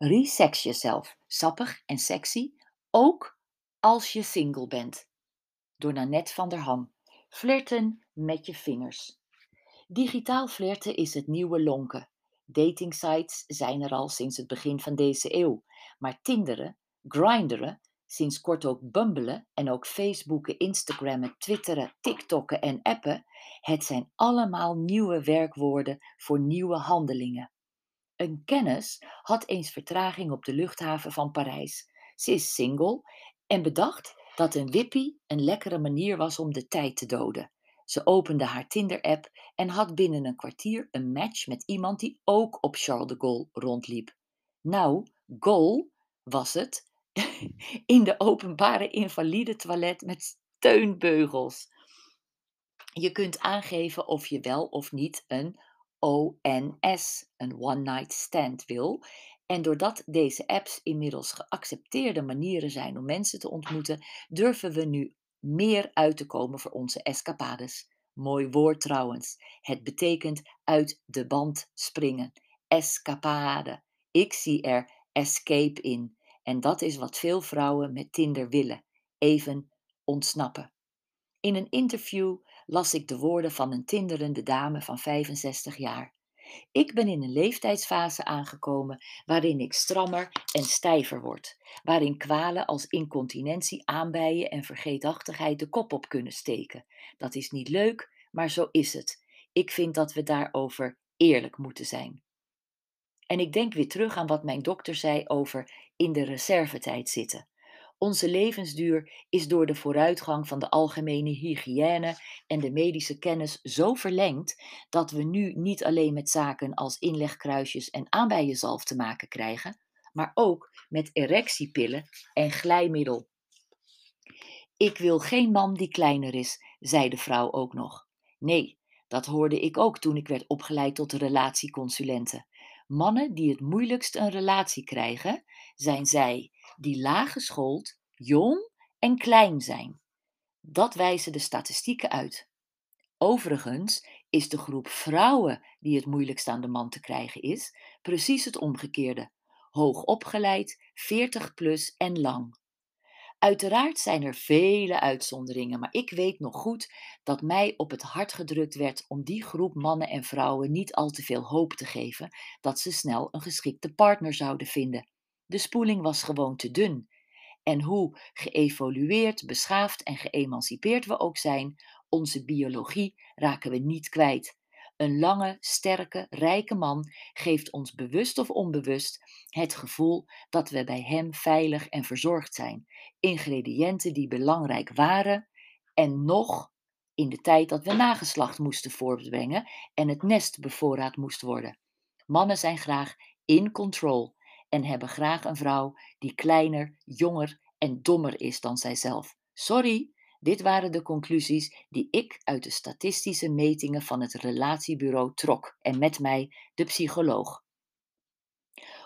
Resex jezelf, sappig en sexy, ook als je single bent. Door Nanette van der Ham. Flirten met je vingers. Digitaal flirten is het nieuwe lonken. Datingsites zijn er al sinds het begin van deze eeuw, maar Tinderen, Grinderen, sinds kort ook Bumbelen en ook Facebooken, Instagrammen, Twitteren, TikTokken en appen, het zijn allemaal nieuwe werkwoorden voor nieuwe handelingen. Een kennis had eens vertraging op de luchthaven van Parijs. Ze is single en bedacht dat een wippie een lekkere manier was om de tijd te doden. Ze opende haar Tinder-app en had binnen een kwartier een match met iemand die ook op Charles de Gaulle rondliep. Nou, Gaulle was het in de openbare invalide toilet met steunbeugels. Je kunt aangeven of je wel of niet een ONS, een One Night Stand, wil. En doordat deze apps inmiddels geaccepteerde manieren zijn om mensen te ontmoeten, durven we nu meer uit te komen voor onze escapades. Mooi woord trouwens. Het betekent uit de band springen. Escapade. Ik zie er escape in. En dat is wat veel vrouwen met Tinder willen: even ontsnappen. In een interview las ik de woorden van een tinderende dame van 65 jaar. Ik ben in een leeftijdsfase aangekomen waarin ik strammer en stijver word, waarin kwalen als incontinentie, aanbijen en vergeetachtigheid de kop op kunnen steken. Dat is niet leuk, maar zo is het. Ik vind dat we daarover eerlijk moeten zijn. En ik denk weer terug aan wat mijn dokter zei over in de reservetijd zitten. Onze levensduur is door de vooruitgang van de algemene hygiëne en de medische kennis zo verlengd dat we nu niet alleen met zaken als inlegkruisjes en aanbijenzalf te maken krijgen, maar ook met erectiepillen en glijmiddel. Ik wil geen man die kleiner is, zei de vrouw ook nog. Nee, dat hoorde ik ook toen ik werd opgeleid tot relatieconsulente. Mannen die het moeilijkst een relatie krijgen, zijn zij die laaggeschoold, jong en klein zijn. Dat wijzen de statistieken uit. Overigens is de groep vrouwen die het moeilijkst aan de man te krijgen is, precies het omgekeerde. Hoog opgeleid, 40 plus en lang. Uiteraard zijn er vele uitzonderingen, maar ik weet nog goed dat mij op het hart gedrukt werd om die groep mannen en vrouwen niet al te veel hoop te geven dat ze snel een geschikte partner zouden vinden. De spoeling was gewoon te dun. En hoe geëvolueerd, beschaafd en geëmancipeerd we ook zijn, onze biologie raken we niet kwijt. Een lange, sterke, rijke man geeft ons bewust of onbewust het gevoel dat we bij hem veilig en verzorgd zijn. Ingrediënten die belangrijk waren en nog in de tijd dat we nageslacht moesten voortbrengen en het nest bevoorraad moest worden. Mannen zijn graag in control en hebben graag een vrouw die kleiner, jonger en dommer is dan zijzelf. Sorry, dit waren de conclusies die ik uit de statistische metingen van het relatiebureau trok en met mij de psycholoog.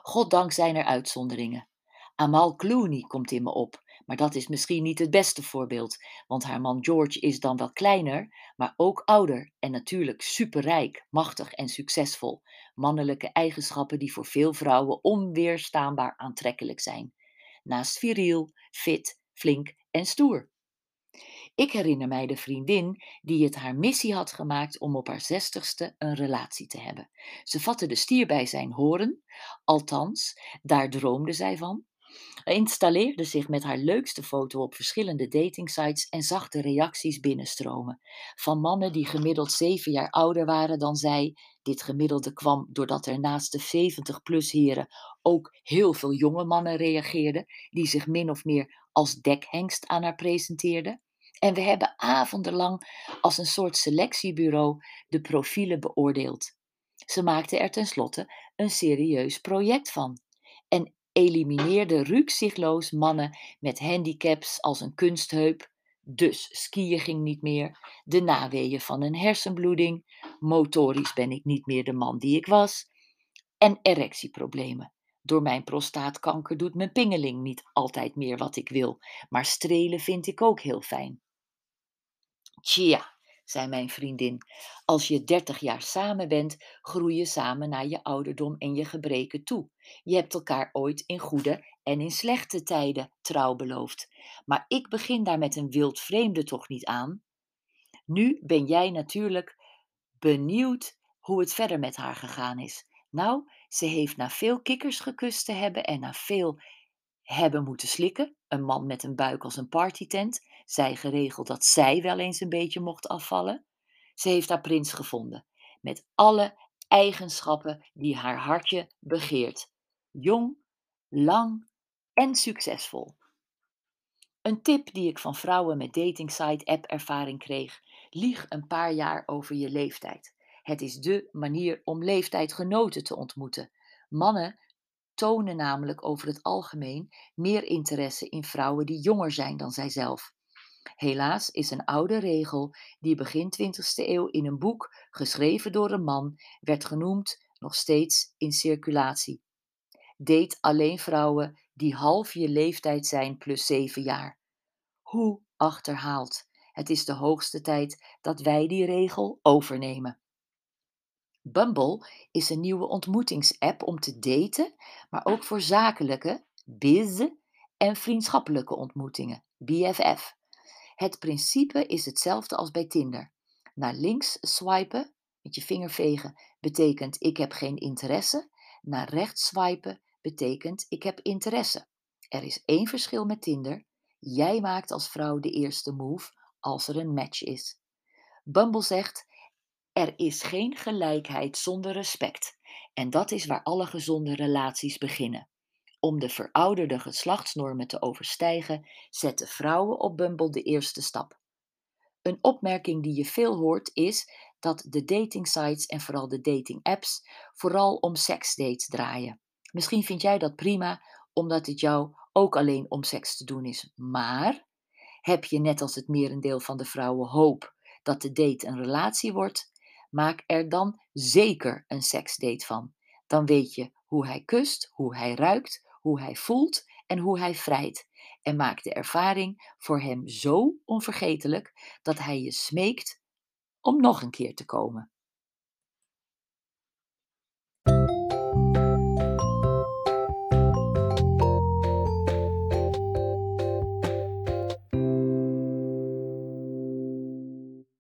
Goddank zijn er uitzonderingen. Amal Clooney komt in me op, maar dat is misschien niet het beste voorbeeld, want haar man George is dan wel kleiner, maar ook ouder en natuurlijk superrijk, machtig en succesvol. Mannelijke eigenschappen die voor veel vrouwen onweerstaanbaar aantrekkelijk zijn. Naast viriel, fit, flink en stoer. Ik herinner mij de vriendin die het haar missie had gemaakt om op haar zestigste een relatie te hebben. Ze vatte de stier bij zijn horen, althans, daar droomde zij van. Installeerde zich met haar leukste foto op verschillende datingsites en zag de reacties binnenstromen. Van mannen die gemiddeld zeven jaar ouder waren dan zij. Dit gemiddelde kwam doordat er naast de 70-plus heren ook heel veel jonge mannen reageerden, die zich min of meer als dekhengst aan haar presenteerden. En we hebben avondenlang als een soort selectiebureau de profielen beoordeeld. Ze maakten er tenslotte een serieus project van en elimineerde rukzichtloos mannen met handicaps als een kunstheup, dus skiën ging niet meer, de naweeën van een hersenbloeding, motorisch ben ik niet meer de man die ik was, en erectieproblemen. Door mijn prostaatkanker doet mijn pingeling niet altijd meer wat ik wil, maar strelen vind ik ook heel fijn. Tja, zei mijn vriendin. Als je dertig jaar samen bent, groei je samen naar je ouderdom en je gebreken toe. Je hebt elkaar ooit in goede en in slechte tijden trouw beloofd. Maar ik begin daar met een wild vreemde toch niet aan? Nu ben jij natuurlijk benieuwd hoe het verder met haar gegaan is. Nou, ze heeft na veel kikkers gekust te hebben en na veel hebben moeten slikken, een man met een buik als een partytent, zij geregeld dat zij wel eens een beetje mocht afvallen. Ze heeft haar prins gevonden, met alle eigenschappen die haar hartje begeert. Jong, lang en succesvol. Een tip die ik van vrouwen met datingsite app ervaring kreeg: lieg een paar jaar over je leeftijd. Het is dé manier om leeftijdgenoten te ontmoeten. Mannen tonen namelijk over het algemeen meer interesse in vrouwen die jonger zijn dan zijzelf. Helaas is een oude regel die begin 20e eeuw in een boek, geschreven door een man, werd genoemd, nog steeds in circulatie. Date alleen vrouwen die half je leeftijd zijn plus 7 jaar. Hoe achterhaald. Het is de hoogste tijd dat wij die regel overnemen. Bumble is een nieuwe ontmoetingsapp om te daten, maar ook voor zakelijke, biz en vriendschappelijke ontmoetingen, BFF. Het principe is hetzelfde als bij Tinder. Naar links swipen, met je vinger vegen, betekent ik heb geen interesse. Naar rechts swipen betekent ik heb interesse. Er is één verschil met Tinder. Jij maakt als vrouw de eerste move als er een match is. Bumble zegt: er is geen gelijkheid zonder respect. En dat is waar alle gezonde relaties beginnen. Om de verouderde geslachtsnormen te overstijgen, zetten vrouwen op Bumble de eerste stap. Een opmerking die je veel hoort is dat de datingsites en vooral de datingapps vooral om seksdates draaien. Misschien vind jij dat prima, omdat het jou ook alleen om seks te doen is. Maar heb je net als het merendeel van de vrouwen hoop dat de date een relatie wordt, Maak er dan zeker een seksdate van. Dan weet je hoe hij kust, hoe hij ruikt, hoe hij voelt en hoe hij vrijt. En maak de ervaring voor hem zo onvergetelijk dat hij je smeekt om nog een keer te komen.